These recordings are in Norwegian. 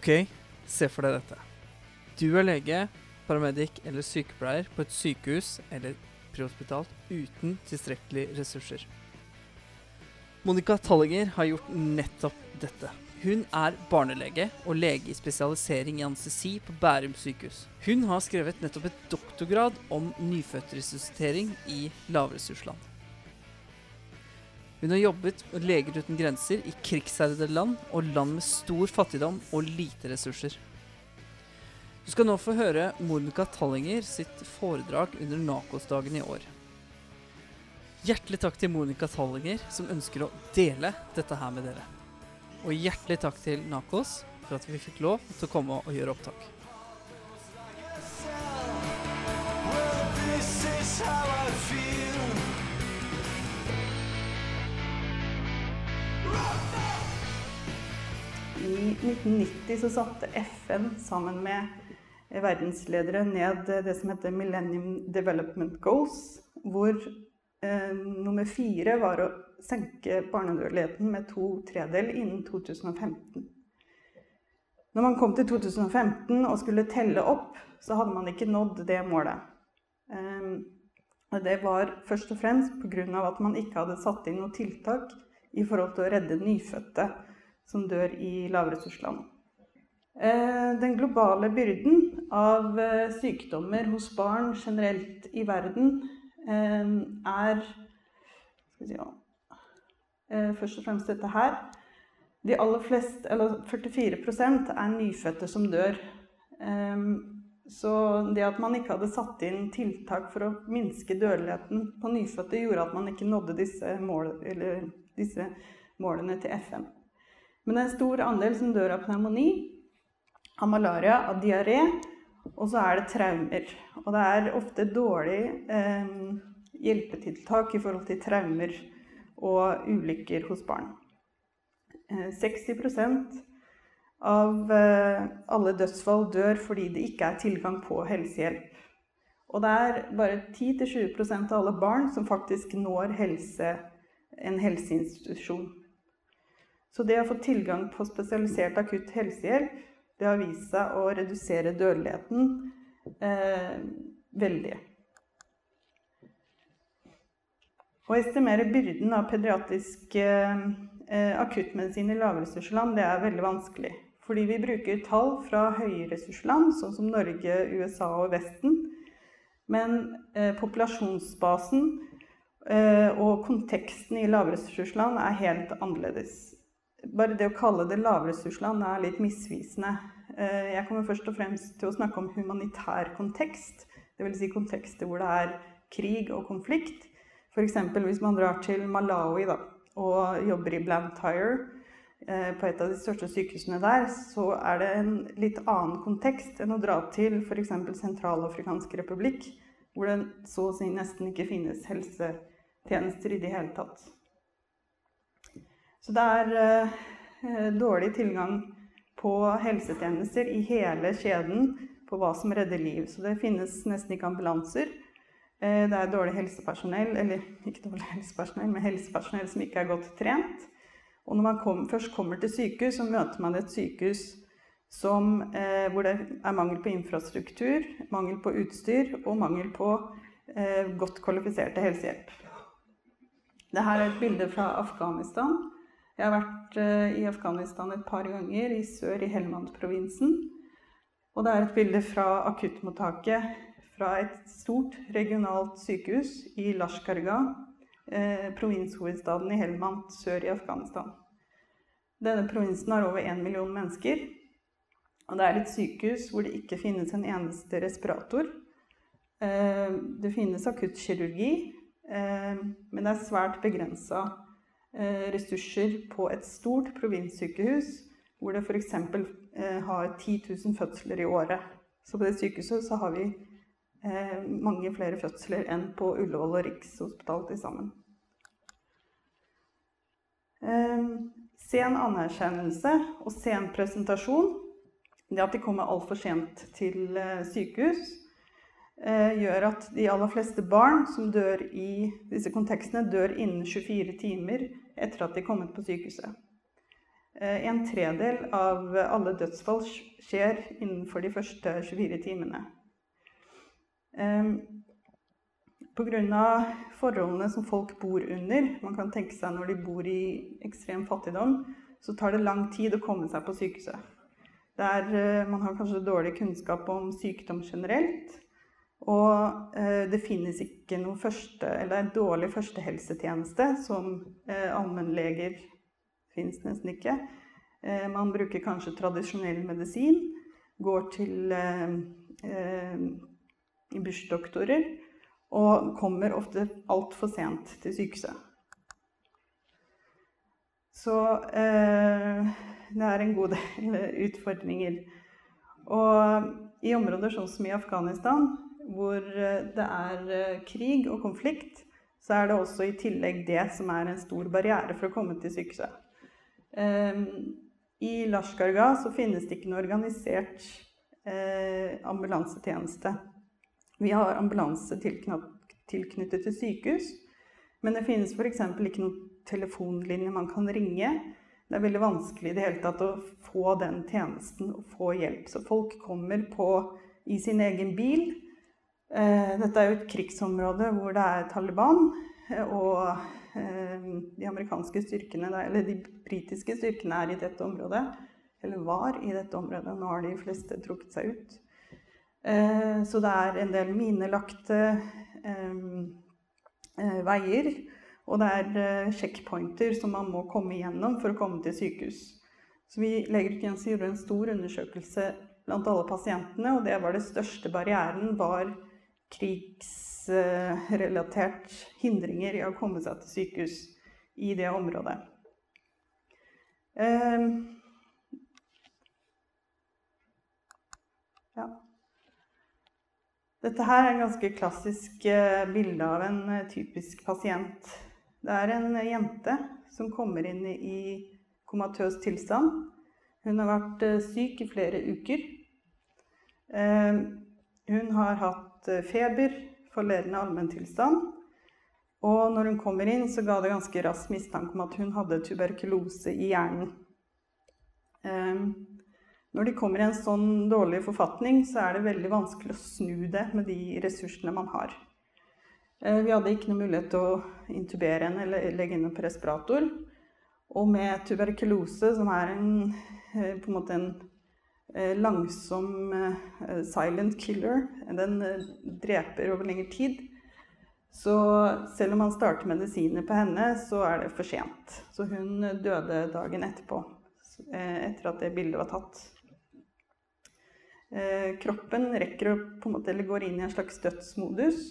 Ok, se for deg dette. Du er lege, paramedic eller sykepleier på et sykehus eller prehospital uten tilstrekkelige ressurser. Monica Tallinger har gjort nettopp dette. Hun er barnelege og lege i spesialisering i anestesi på Bærum sykehus. Hun har skrevet nettopp et doktorgrad om nyfødtresuscitering i lavressursland. Hun har jobbet med Leger uten grenser i krigsherjede land og land med stor fattigdom og lite ressurser. Du skal nå få høre Monica Tallinger sitt foredrag under Nakos-dagen i år. Hjertelig takk til Monica Tallinger, som ønsker å dele dette her med dere. Og hjertelig takk til Nakos for at vi fikk lov til å komme og gjøre opptak. Well, this is how I feel. I 1990 så satte FN sammen med verdensledere ned det som heter Millennium Development Goals, hvor eh, nummer fire var å senke barnedødeligheten med to tredel innen 2015. Når man kom til 2015 og skulle telle opp, så hadde man ikke nådd det målet. Eh, det var først og fremst pga. at man ikke hadde satt inn noe tiltak i forhold til å redde nyfødte som dør i lavressursland. Eh, Den globale byrden av eh, sykdommer hos barn generelt i verden eh, er si, Først og fremst dette her. De aller fleste, eller 44% er nyfødte som dør. Så det at man ikke hadde satt inn tiltak for å minske dødeligheten på nyfødte, gjorde at man ikke nådde disse, mål, disse målene til FN. Men det er en stor andel som dør av pneumoni, av malaria, av diaré, og så er det traumer. Og det er ofte dårlig eh, hjelpetiltak i forhold til traumer og ulykker hos barn. Eh, 60 av eh, alle dødsfall dør fordi det ikke er tilgang på helsehjelp. Og det er bare 10-20% av alle barn som faktisk når helse, en helseinstitusjon. Så det å få tilgang på spesialisert akutt helsehjelp, det har vist seg å redusere dødeligheten eh, veldig. Å estimere byrden av pediatrisk eh, akuttmedisin i lavressursland, er veldig vanskelig. Fordi vi bruker tall fra høyressursland, sånn som Norge, USA og Vesten. Men eh, populasjonsbasen eh, og konteksten i lavressursland er helt annerledes bare det å kalle det lavressursland er litt misvisende. Eh, jeg kommer først og fremst til å snakke om humanitær kontekst. Dvs. Si kontekster hvor det er krig og konflikt. F.eks. hvis man drar til Malawi da, og jobber i Blantyre, eh, på et av de største sykehusene der, så er det en litt annen kontekst enn å dra til f.eks. Sentralafrikansk republikk, hvor det så å si nesten ikke finnes helsetjenester i det hele tatt. Så det er eh, dårlig tilgang på helsetjenester i hele kjeden på hva som redder liv. Så det finnes nesten ikke ambulanser. Eh, det er dårlig helsepersonell, eller ikke dårlig helsepersonell, men helsepersonell som ikke er godt trent. Og når man kom, først kommer til sykehus, så møter man et sykehus som, eh, hvor det er mangel på infrastruktur, mangel på utstyr og mangel på eh, godt kvalifiserte helsehjelp. Dette er et bilde fra Afghanistan. Jeg har vært uh, i Afghanistan et par ganger, i sør i Helmand-provinsen. Og det er et bilde fra akuttmottaket fra et stort regionalt sykehus i Lashkargah, eh, provinshovedstaden i Helmand sør i Afghanistan. Denne provinsen har over én million mennesker. Og det er et sykehus hvor det ikke finnes en eneste respirator. Eh, det finnes akuttkirurgi, eh, men det er svært begrensa Eh, ressurser på et stort provinssykehus hvor det f.eks. Eh, har 10 000 fødsler i året. Så på det sykehuset så har vi eh, mange flere fødsler enn på Ullevål og Rikshospitalet til sammen. Sen anerkjennelse og sen presentasjon, det at de kommer altfor sent til sykehus, gjør at de aller fleste barn som dør i disse kontekstene, dør innen 24 timer etter at de kom kommet på sykehuset. Eh, En tredel av alle dødsfall skjer innenfor de første 24 timene. Pga. forholdene som folk bor under, man kan tenke seg når de bor i ekstrem fattigdom, så tar det lang tid å komme seg på sykehuset. Der eh, man har kanskje dårlig kunnskap om sykdom generelt. Og eh, det finnes ikke noe første, eller en dårlig førstehelsetjeneste som eh, allmennleger finnes nesten ikke. Eh, man bruker kanskje tradisjonell medisin, går til bursdoktorer og kommer ofte altfor sent til sykehuset. Så det er en god del utfordringer. Og i områder sånn som i Afghanistan, hvor eh, det er eh, krig og konflikt, så er det også i tillegg det som er en stor barriere for å komme til sykehuset. Eh, I Lashkarga så finnes det ikke noe organisert eh, ambulansetjeneste. Vi har ambulanse tilknyttet til sykehus, men det finnes f.eks. ikke noen telefonlinje man kan ringe. Det er veldig vanskelig i det hele tatt å få den tjenesten og få hjelp. Så folk kommer på, i sin egen bil. Eh, dette er jo et krigsområde hvor det er Taliban. eh, Og eh, de amerikanske styrkene, eller de britiske styrkene er i dette området. Eller var i dette området. Nå har de fleste trukket seg ut. Så det er en del minelagte veier. Og det er sjekkpointer som man må komme igjennom for å komme til sykehus. Så vi legetjeneste gjorde en stor undersøkelse blant alle pasientene, og det var det største barrieren var krigsrelatert hindringer i å komme seg til sykehus i det området. Eh, ja. Dette her er en ganske klassisk eh, bilde av en eh, typisk pasient. Det er en eh, jente som kommer inn i komatøs tilstand. Hun har vært syk i flere uker. Eh, Hun har hatt eh, feber, forledende allmenntilstand. Og når hun kommer inn, så ga det ganske rask mistanke om at hun hadde tuberkulose i hjernen. Eh, Når de kommer i en sånn dårlig forfatning, så er det veldig vanskelig å snu det med de ressursene man har. Eh, Vi hadde ikke noe mulighet til å intubere henne eller legge henne på respirator. Og med tuberkulose, som er en, eh, på en måte en langsom eh, silent killer, den eh, dreper over lengre tid, så selv om han starter medisiner på henne, så er det for sent. Så hun døde dagen etterpå, eh, etter at det bildet var tatt. Eh, Kroppen rekker å på en måte, eller går inn i en slags dødsmodus.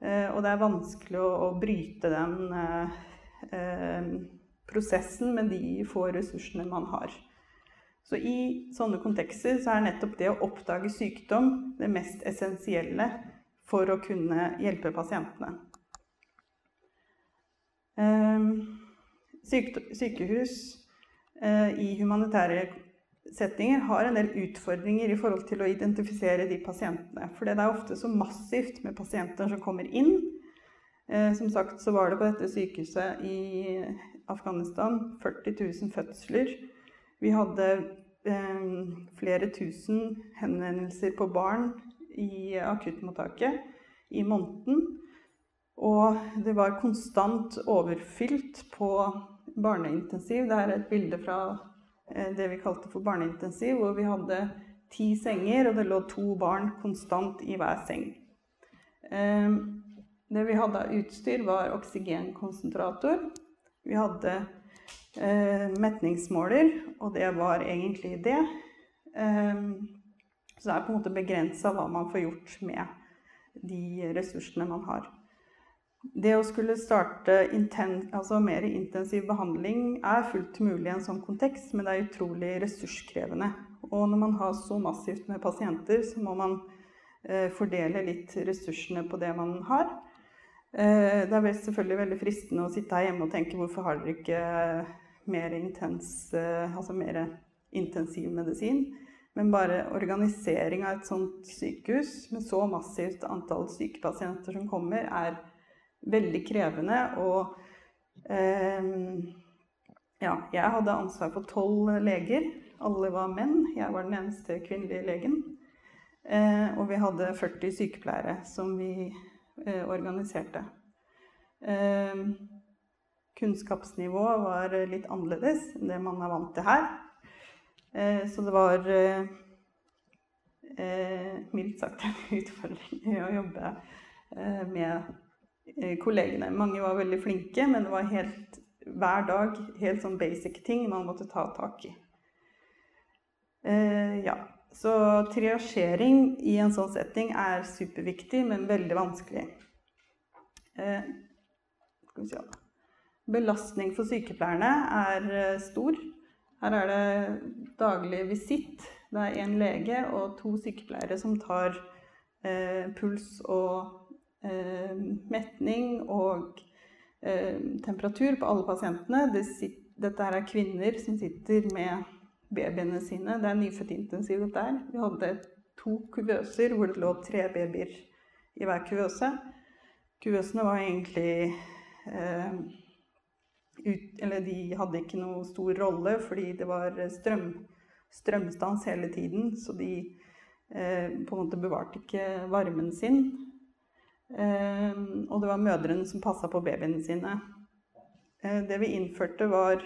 Eh, og det er vanskelig å, bryte den eh, eh, prosessen med de få ressursene man har. Så i sånne kontekster så er nettopp det å oppdage sykdom det mest essensielle for å kunne hjelpe pasientene. Eh, Sykehus eh, i humanitære settinger har en del utfordringer i forhold til å identifisere de pasientene. For det er ofte så massivt med pasienter som kommer inn. Eh, som sagt så var det på dette sykehuset i Afghanistan 40 000 fødsler. Vi hadde flere tusen henvendelser på barn i akuttmottaket i måneden. Og det var konstant overfylt på barneintensiv. Det er et bilde fra eh, det vi kalte for barneintensiv, hvor vi hadde ti senger, og det lå to barn konstant i hver seng. Eh, Det vi hadde av utstyr, var oksygenkonsentrator. Vi hadde eh, metningsmåler, og det var egentlig det. Eh, så det er på en måte begrensa hva man får gjort med de ressursene man har. Det å skulle starte inten, altså mer intensiv behandling er fullt mulig i en sånn kontekst, men det er utrolig ressurskrevende. Og når man har så massivt med pasienter, så må man eh, fordele litt ressursene på det man har. Eh, det er selvfølgelig veldig fristende å sitte her hjemme og tenke hvorfor har dere ikke mer intens, eh, altså mer intensiv medisin? Men bare organisering av et sånt sykehus med så massivt antall syke pasienter som kommer, er veldig krevende. Og eh, ja, jeg hadde ansvar for tolv leger. Alle var menn. Jeg var den eneste kvinnelige legen. Eh, og vi hadde 40 sykepleiere som vi eh, organiserte. Eh, kunnskapsnivået var litt annerledes enn det man er vant til her. Eh, så det var eh, eh, mildt sagt en utfordring å jobbe eh, med eh, kollegene. Mange var veldig flinke, men det var helt hver dag helt sånn basic ting man måtte ta tak i. Eh, ja, så triasjering i en sånn setting er superviktig, men veldig vanskelig. Eh, skal vi se. Belastning for sykepleierne er eh, stor. Her er det daglig visitt. Det er én lege og to sykepleiere som tar eh, puls og eh, metning og eh, temperatur på alle pasientene. Det sit, dette er kvinner som sitter med babyene sine. Det er nyfødtintensiv dette her. Vi hadde to kuvøser hvor det lå tre babyer i hver kuvøse. Kuvøsene var egentlig eh, ut, Eller de hadde ikke noe stor rolle fordi det var strøm, strømstans hele tiden. Så de eh, på en måte bevarte ikke varmen sin. Eh, og det var mødrene som passa på babyene sine. Eh, det vi innførte, var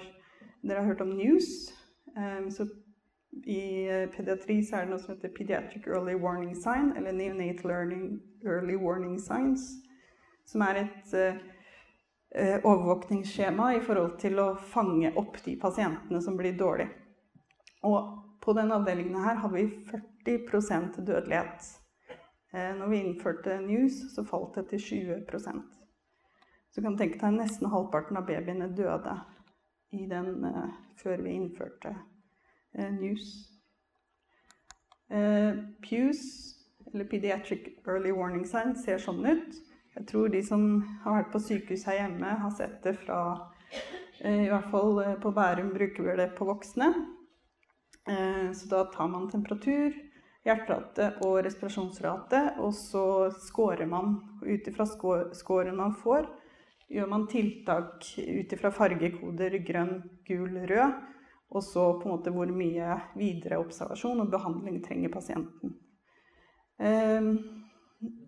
Dere har hørt om News? Eh, så I eh, pediatri så er det noe som heter Pediatric Early Warning Sign, eller Neonatal Learning Early Warning Signs, som er et eh, overvåkningsskjema i forhold til å fange opp de pasientene som blir dårlige. Og på denne avdelingen her hadde vi 40 dødelighet. Uh, når vi innførte News, så falt det til 20% Så du kan tenke deg nesten halvparten av babyene døde i den, eh, før vi innførte eh, News. Eh, Pews, eller Pediatric Early Warning Sign, ser sånn ut. Jeg tror de som har vært på sykehus her hjemme, har sett det fra I hvert fall på Bærum bruker vi det på voksne. Så da tar man temperatur, hjerterate og respirasjonsrate, og så scorer man ut ifra scoren man får. Gjør man tiltak ut ifra fargekoder grønn, gul, rød, og så på en måte hvor mye videre observasjon og behandling trenger pasienten. Eh,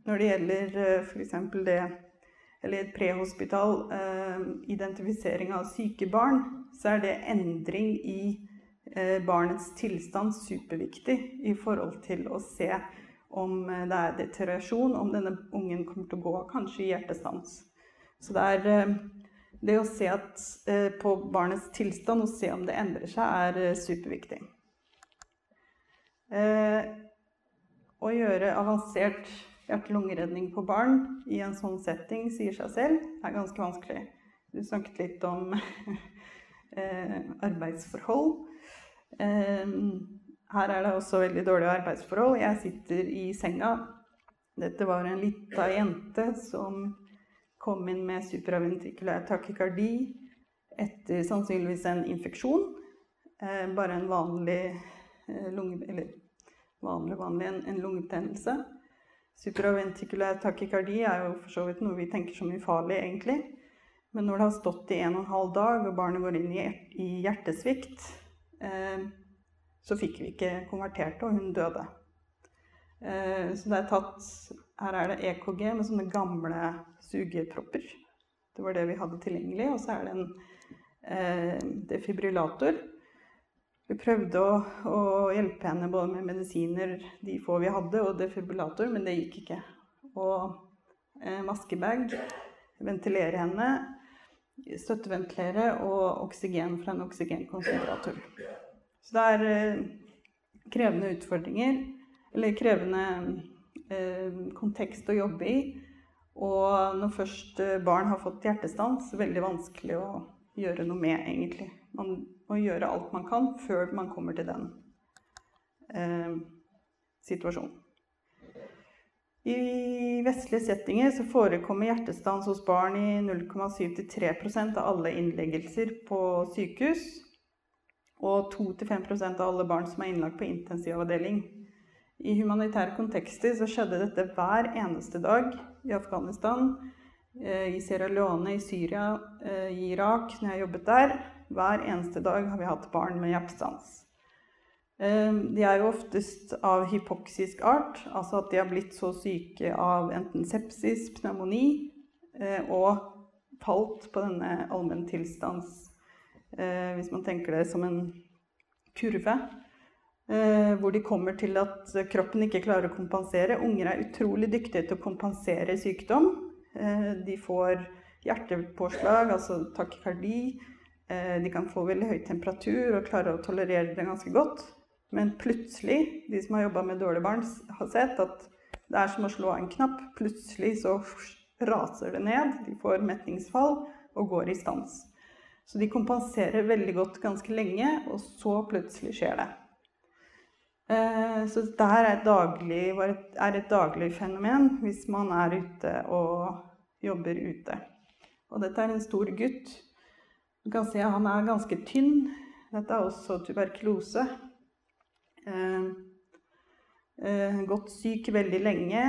Når det gjelder f.eks. det eller prehospital eh, identifisering av syke barn, så er det endring i eh, barnets tilstand superviktig i forhold til å se om eh, det er deteriorasjon, om denne ungen kommer til å gå kanskje i hjertestans. Så det er eh, det å se at, eh, på barnets tilstand og se om det endrer seg, er eh, superviktig. Eh, å gjøre avansert hjerte-lungeredning på barn i en sånn setting sier seg selv er ganske vanskelig. Du snakket litt om eh, arbeidsforhold. Eh, her er det også veldig dårlige arbeidsforhold. Jeg sitter i senga. Dette var en lita jente som kom inn med supraventrikulær takykardi etter sannsynligvis en infeksjon. Eh, bare en vanlig eh, lunge... Eller vanlig, vanlig en, en lungebetennelse. Supraventrikulær takykardi er jo for så vidt noe vi tenker som ufarlig, egentlig. Men når det har stått i en og en halv dag, og barnet går inn i, i hjertesvikt, eh, så fikk vi ikke konvertert og hun døde. Eh, så det er tatt Her er det EKG med sånne gamle sugepropper. Det var det vi hadde tilgjengelig. Og så er det en eh, defibrillator. Vi prøvde å, å hjelpe henne både med medisiner, de få vi hadde, og defibrillator, men det gikk ikke. Og eh, maskebag, ventilere henne, støtteventilere og oksygen fra en oksygenkonsentrator. Så det er eh, krevende utfordringer, eller krevende kontekst å jobbe i. Og når først eh, barn har fått hjertestans, veldig vanskelig å gjøre noe med, egentlig. Man må gjøre alt man kan før man kommer til den eh, situasjonen. I vestlige settinger så forekommer hjertestans hos barn i 0,7-3 av alle innleggelser på sykehus. Og 2-5% av alle barn som er innlagt på intensivavdeling. I humanitære kontekster så skjedde dette hver eneste dag i Afghanistan, eh, i Sierra Leone, i Syria, eh, i Irak, når jeg jobbet der. Hver eneste dag har vi hatt barn med hjertestans. Eh, De er jo oftest av hypoksisk art, altså at de har blitt så syke av enten sepsis, pneumoni og falt på denne allmenntilstands Hvis man tenker det som en kurve. Eh, hvor de kommer til at kroppen ikke klarer å kompensere. Unger er utrolig dyktige til å kompensere sykdom. Eh, de får hjertepåslag, altså takykardi. Eh, de kan få veldig høy temperatur og klare å tolerere det ganske godt. Men plutselig, de som har jobba med dårlige barn, har sett at det er som å slå av en knapp. Plutselig så raser det ned. De får metningsfall og går i stans. Så de kompenserer veldig godt ganske lenge, og så plutselig skjer det. Eh, Så dette er et daglig, er et daglig fenomen hvis man er ute og jobber ute. Og dette er en stor gutt. Du kan se han er ganske tynn. Dette er også tuberkulose. Eh, eh, gått syk veldig lenge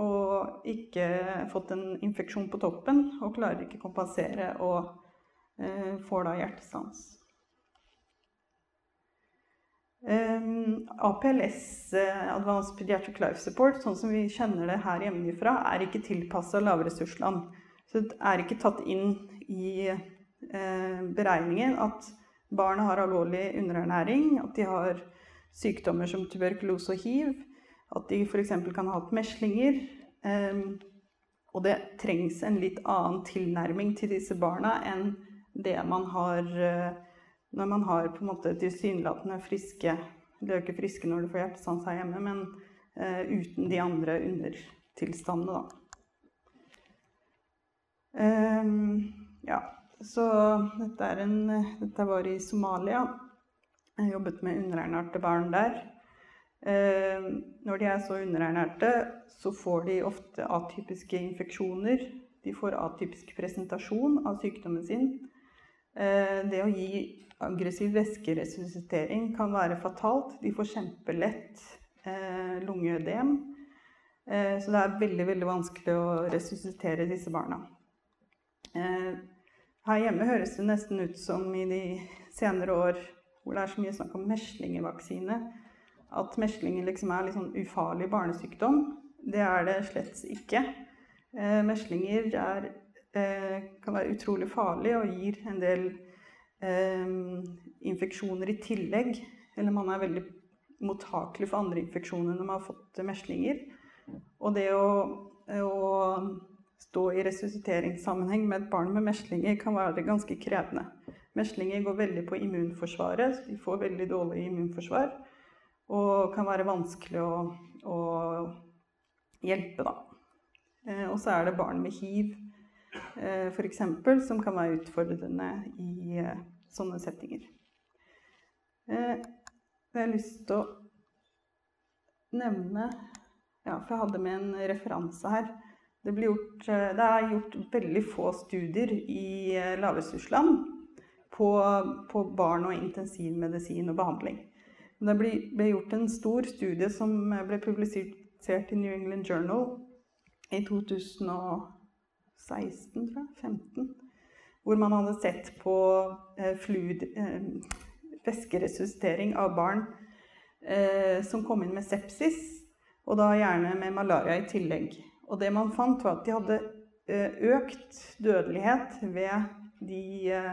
og ikke fått en infeksjon på toppen og klarer ikke kompensere og eh, får da hjertestans. Um, APLS, eh, Advanced Pediatric Life Support, sånn som vi kjenner det her hjemmefra, er ikke tilpassa lavressursland. Så det er ikke tatt inn i uh, beregningen at barna har alvorlig underernæring, at de har sykdommer som tuberkulose og hiv, at de f.eks. kan ha hatt meslinger. Um, og det trengs en litt annen tilnærming til disse barna enn det man har eh, når man har på en måte tilsynelatende friske Du er jo ikke friske når du får hjertestans her hjemme, men eh, uten de andre undertilstandene, da. Um, ja, så dette, en, dette var i Somalia. Jeg jobbet med underernærte barn der. Ehm, når de er så underernærte, så får de ofte atypiske infeksjoner. De får atypisk presentasjon av sykdommen sin. Eh, Det å gi aggressiv væskeresuscitering kan være fatalt. De får kjempelett eh, lungeødem. Eh, så det er veldig, veldig vanskelig å resuscitere disse barna. Her hjemme høres det nesten ut som i de senere år hvor det er så mye snakk om meslingevaksine, at meslinger liksom er litt sånn ufarlig barnesykdom. Det er det slett ikke. Meslinger er, kan være utrolig farlig og gir en del eh, infeksjoner i tillegg. Eller man er veldig mottakelig for andre infeksjoner når man har fått meslinger. Og det å, å stå i resusciteringssammenheng med et barn med meslinger kan være ganske krevende. Meslinger går veldig på immunforsvaret, så de får veldig dårlig immunforsvar. Og kan være vanskelig å, å hjelpe, da. Eh, og så er det barn med hiv, eh, f.eks., som kan være utfordrende i eh, sånne settinger. Eh, jeg har lyst til å nevne Ja, for jeg hadde med en referanse her. Det, gjort, eh, det er gjort veldig få studier i eh, lavressursland på, på barn og intensivmedisin og behandling. Men det ble, ble gjort en stor studie som eh, ble publisert i New England Journal i 2016, tror jeg, 15, hvor man hadde sett på eh, fluid, eh, væskeresuscitering av barn eh, som kom inn med sepsis, og da gjerne med malaria i tillegg. Og det man fant, var at de hadde eh, økt dødelighet ved de eh,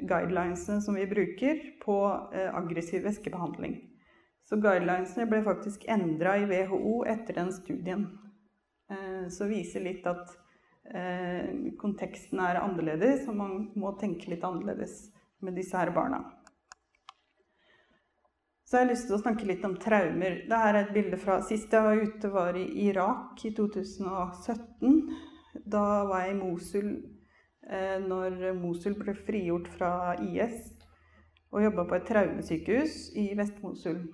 guidelinesene som vi bruker på eh, aggressiv væskebehandling. Så guidelinesene ble faktisk endra i WHO etter den studien. Så viser litt at eh, konteksten er annerledes, og man må tenke litt annerledes med disse her barna. Så jeg har lyst til å snakke litt om traumer. Dette er et bilde fra sist jeg var ute, var i Irak i 2017. Da var jeg i Mosul eh, når Mosul ble frigjort fra IS, og jobba på et traumesykehus i Vest-Mosul.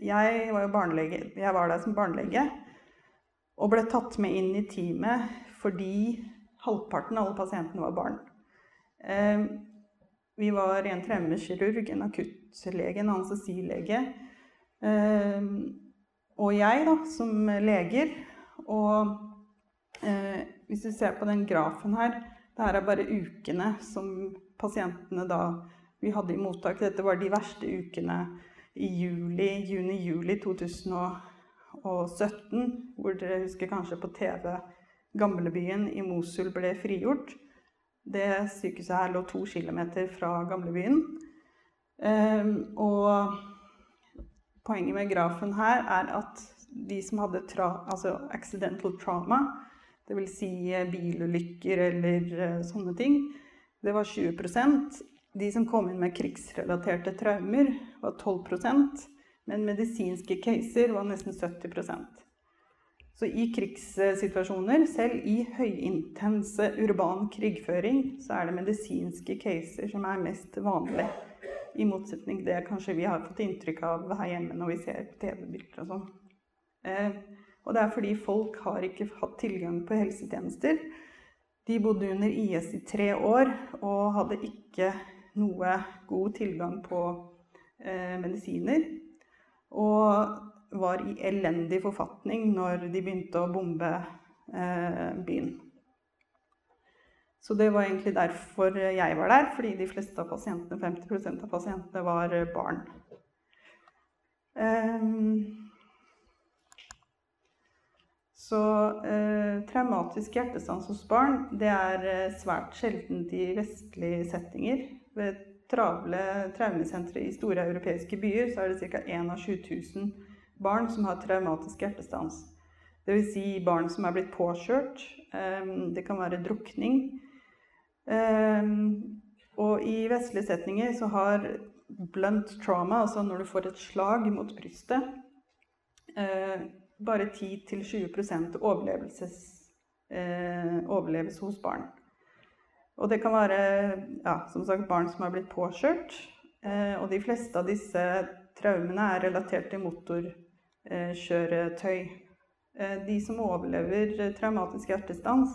Jeg var jeg var der som barnelege og ble tatt med inn i teamet fordi halvparten av alle pasientene var barn. Eh, vi var en traumekirurg, en akuttlege, en anestesilege. Eh, og jeg, da, som leger. Og eh, hvis du ser på den grafen her, det her er bare ukene som pasientene da vi hadde i mottak. Dette var de verste ukene i juli, juni-juli 2017, hvor dere husker kanskje på TV Gamlebyen i Mosul ble frigjort. Det sykehuset her lå to kilometer fra gamlebyen. Ehm, og poenget med grafen her er at de som hadde tra altså accidental trauma, dvs. Si eh, bilulykker eller eh, sånne ting, det var 20% De som kom inn med krigsrelaterte traumer, var 12% men medisinske caser var nesten 70 Så i krigssituasjoner, selv i høyintense urban krigføring, så er det medisinske caser som er mest vanlig. I motsetning til det kanskje vi har fått inntrykk av her hjemme når vi ser TV-bilder og sånn. Eh, og det er fordi folk har ikke hatt tilgang på helsetjenester. De bodde under IS i tre år og hadde ikke noe god tilgang på eh, medisiner. Og var i elendig forfatning når de begynte å bombe eh, byen. Så det var egentlig derfor jeg var der, fordi de fleste av pasientene, 50% av pasientene var barn. Um, så eh, traumatisk hjertestans hos barn det er eh, svært sjeldent i vestlige settinger. Ved travle traumesentre i store europeiske byer så er det ca. 1 av 7000 barn som har traumatisk hjertestans. Dvs. Si barn som er blitt påkjørt. Eh, det kan være drukning. Eh, og i vestlige setninger så har blunt trauma, altså når du får et slag mot brystet eh, bare 10-20 overlevelses, eh, overleves hos barn. Og det kan være ja, som sagt, barn som har blitt påkjørt. Eh, og de fleste av disse traumene er relatert til motorkjøretøy. Eh, de som overlever traumatisk hjertestans,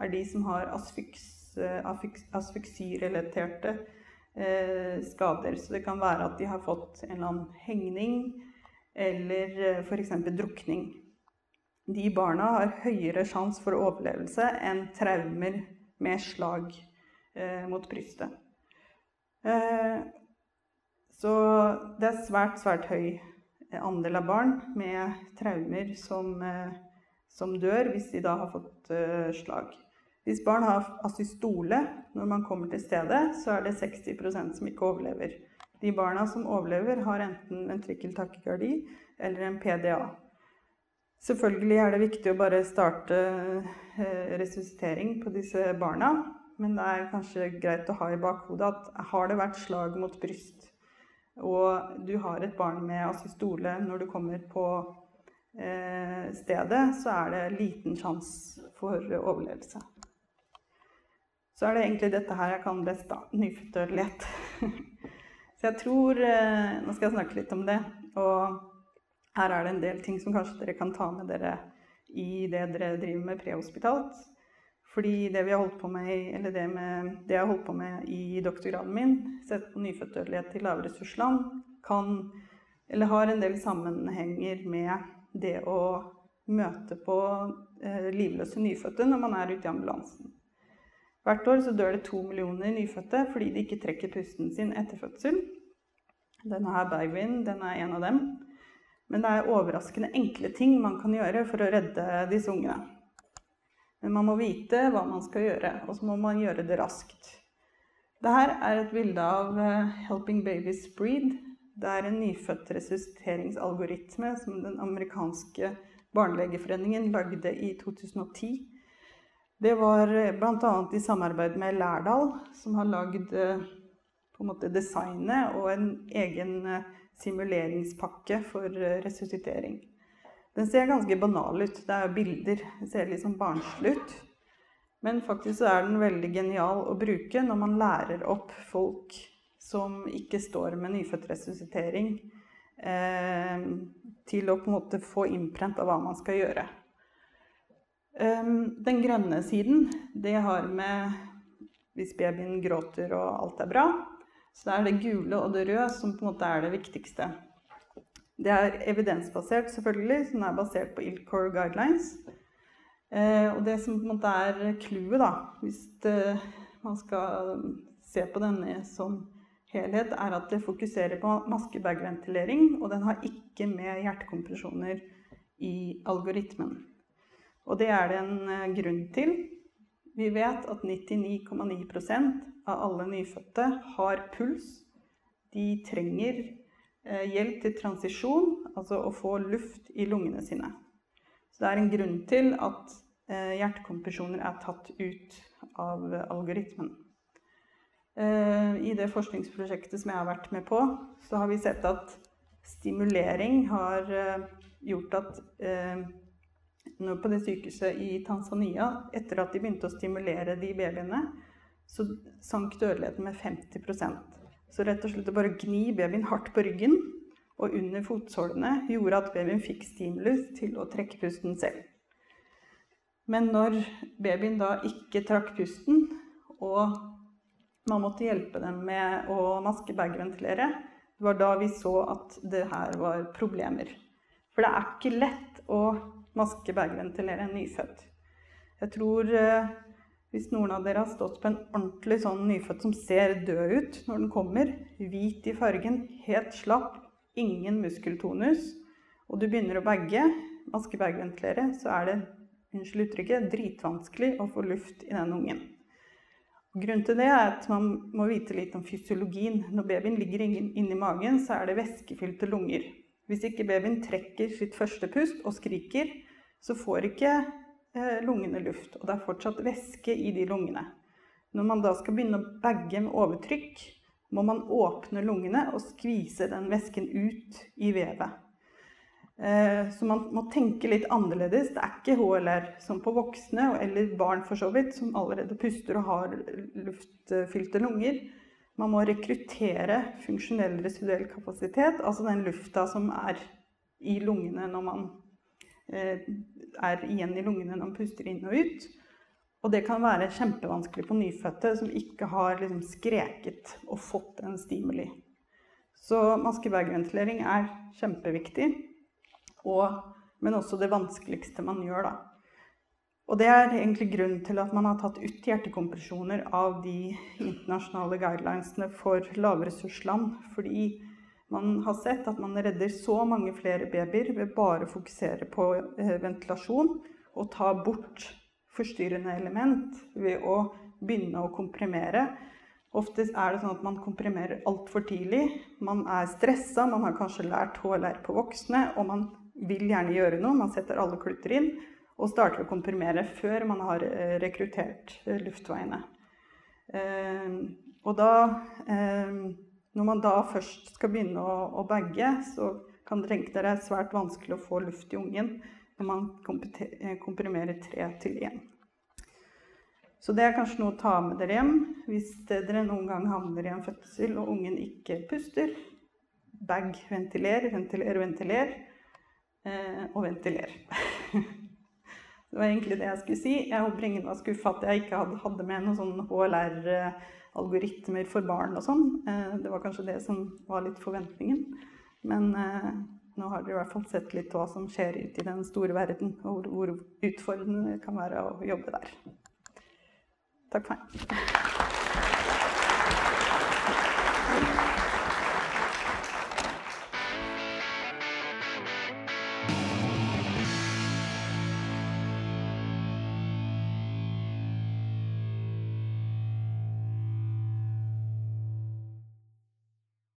er de som har asfyksirelaterte eh, skader. Så det kan være at de har fått en eller annen hengning eller eh, f.eks. drukning. De barna har høyere sjanse for overlevelse enn traumer med slag eh, mot brystet. Eh, så det er svært, svært høy andel av barn med traumer som, eh, som dør hvis de da har fått eh, slag. Hvis barn har asystole når man kommer til stedet, så er det 60% som ikke overlever. De barna som overlever, har enten ventrikkeltakykardi eller en PDA. Selvfølgelig er det viktig å bare starte eh, resuscitering på disse barna. Men det er kanskje greit å ha i bakhodet at har det vært slag mot bryst, og du har et barn med asystole når du kommer på eh, stedet, så er det liten sjanse for overlevelse. Så er det egentlig dette her jeg kan best, da. Nyfødtdødelighet. Så jeg tror eh, Nå skal jeg snakke litt om det. Og her er det en del ting som kanskje dere kan ta med dere i det dere driver med prehospitalt. Fordi det, vi har holdt på med, eller det, med, det jeg har holdt på med i doktorgraden min, sett på nyfødtdødelighet i lavressursland, kan eller har en del sammenhenger med det å møte på eh, livløse nyfødte når man er ute i ambulansen. Hvert år så dør det to millioner nyfødte fordi de ikke trekker pusten sin etter fødsel. Denne her babyen den er en av dem. Men det er overraskende enkle ting man kan gjøre for å redde disse ungene. Men man må vite hva man skal gjøre, og så må man gjøre det raskt. Dette er et bilde av eh, 'Helping Babies Breed'. Det er en nyfødt resusciteringsalgoritme som den amerikanske barnelegeforeningen lagde i 2010 det var eh, bl.a. i samarbeid med Lærdal, som har lagd eh, designet og en egen simuleringspakke for resuscitering. Den ser ganske banal ut. Det er bilder. Det ser litt sånn barnslig ut. Men faktisk så er den veldig genial å bruke når man lærer opp folk som ikke står med nyfødt resuscitering, eh, til å på en måte få innprent av hva man skal gjøre. Um, den grønne siden, det har med hvis babyen gråter og alt er bra. Så det er det gule og det røde som på en måte er det viktigste. Det er evidensbasert, selvfølgelig, som er basert på ILCOR guidelines. Eh, og det som på en måte er clouet, da, hvis det, man skal se på denne som helhet er at det fokuserer på maske-bag-ventilering, og den har ikke med hjertekompresjoner i algoritmen. Og det er det en eh, grunn til. Vi vet at 99,9% av alle nyfødte har puls. De trenger eh, hjelp til transisjon, altså å få luft i lungene sine. Så det er en grunn til at eh, hjertekompresjoner er tatt ut av algoritmen. Eh, I det forskningsprosjektet som jeg har vært med på, så har vi sett at stimulering har eh, gjort at eh, nå på det sykehuset i Tanzania, etter at de begynte å stimulere de babyene, så sank dødeligheten med 50 Så rett og slett å bare gni babyen hardt på ryggen og under fotsålene gjorde at babyen fikk stimulus til å trekke pusten selv. Men når babyen da ikke trakk pusten, og man måtte hjelpe dem med å maske-bag-ventilere, det var da vi så at det her var problemer. For det er ikke lett å maske-bag-ventilere en nyfødt. Jeg tror eh, hvis noen av dere har stått på en ordentlig sånn nyfødt som ser død ut når den kommer, hvit i fargen, helt slapp, ingen muskeltonus, og du begynner å bagge, maske-bag-ventilere, så er det unnskyld uttrykket, dritvanskelig å få luft i den ungen. Grunnen til det er at man må vite litt om fysiologien. Når babyen ligger inni magen, så er det væskefylte lunger. Hvis ikke babyen trekker sitt første pust og skriker, så får ikke lungene luft. Og det er fortsatt væske i de lungene. Når man da skal begynne å bagge med overtrykk, må man åpne lungene og skvise den væsken ut i vevet. Eh, så man må tenke litt annerledes. Det er ikke HLR som på voksne, eller barn for så vidt, som allerede puster og har luftfylte lunger. Man må rekruttere funksjonell residuell kapasitet, altså den lufta som er i lungene når man eh, er igjen i lungene når man puster inn og ut. Og det kan være kjempevanskelig på nyfødte som ikke har liksom skreket og fått en stimuli. Så maskebergventilering er kjempeviktig og, men også det vanskeligste man gjør. Da. Og det er egentlig grunnen til at man har tatt ut hjertekompresjoner av de internasjonale guidelinesene for lavressursland. Fordi man har sett at man redder så mange flere babyer ved bare å fokusere på eh, ventilasjon og ta bort forstyrrende element ved å begynne å komprimere. Ofte er det sånn at man komprimerer altfor tidlig. Man er stressa, man har kanskje lært HLR på voksne, og man vil gjerne gjøre noe. Man setter alle klutter inn og starter å komprimere før man har eh, rekruttert eh, luftveiene. Og da Når man da først skal begynne å, å bagge, så kan dere tenke dere er svært vanskelig å få luft i ungen når man komprimerer tre til én. Så det er kanskje noe å ta med dere hjem hvis dere noen gang havner i en fødsel og ungen ikke puster. Bag, ventiler, ventiler, ventiler eh, og ventiler. det var egentlig det jeg skulle si. Jeg håper ingen var skuffa at jeg ikke hadde, med noen sånn HLR-algoritmer for barn og sånn. Eh, det var kanskje det som var litt forventningen. Men eh, nå har dere i hvert fall sett litt hva som skjer ute i den store verden, og hvor utfordrende det kan være å jobbe der. Takk for meg.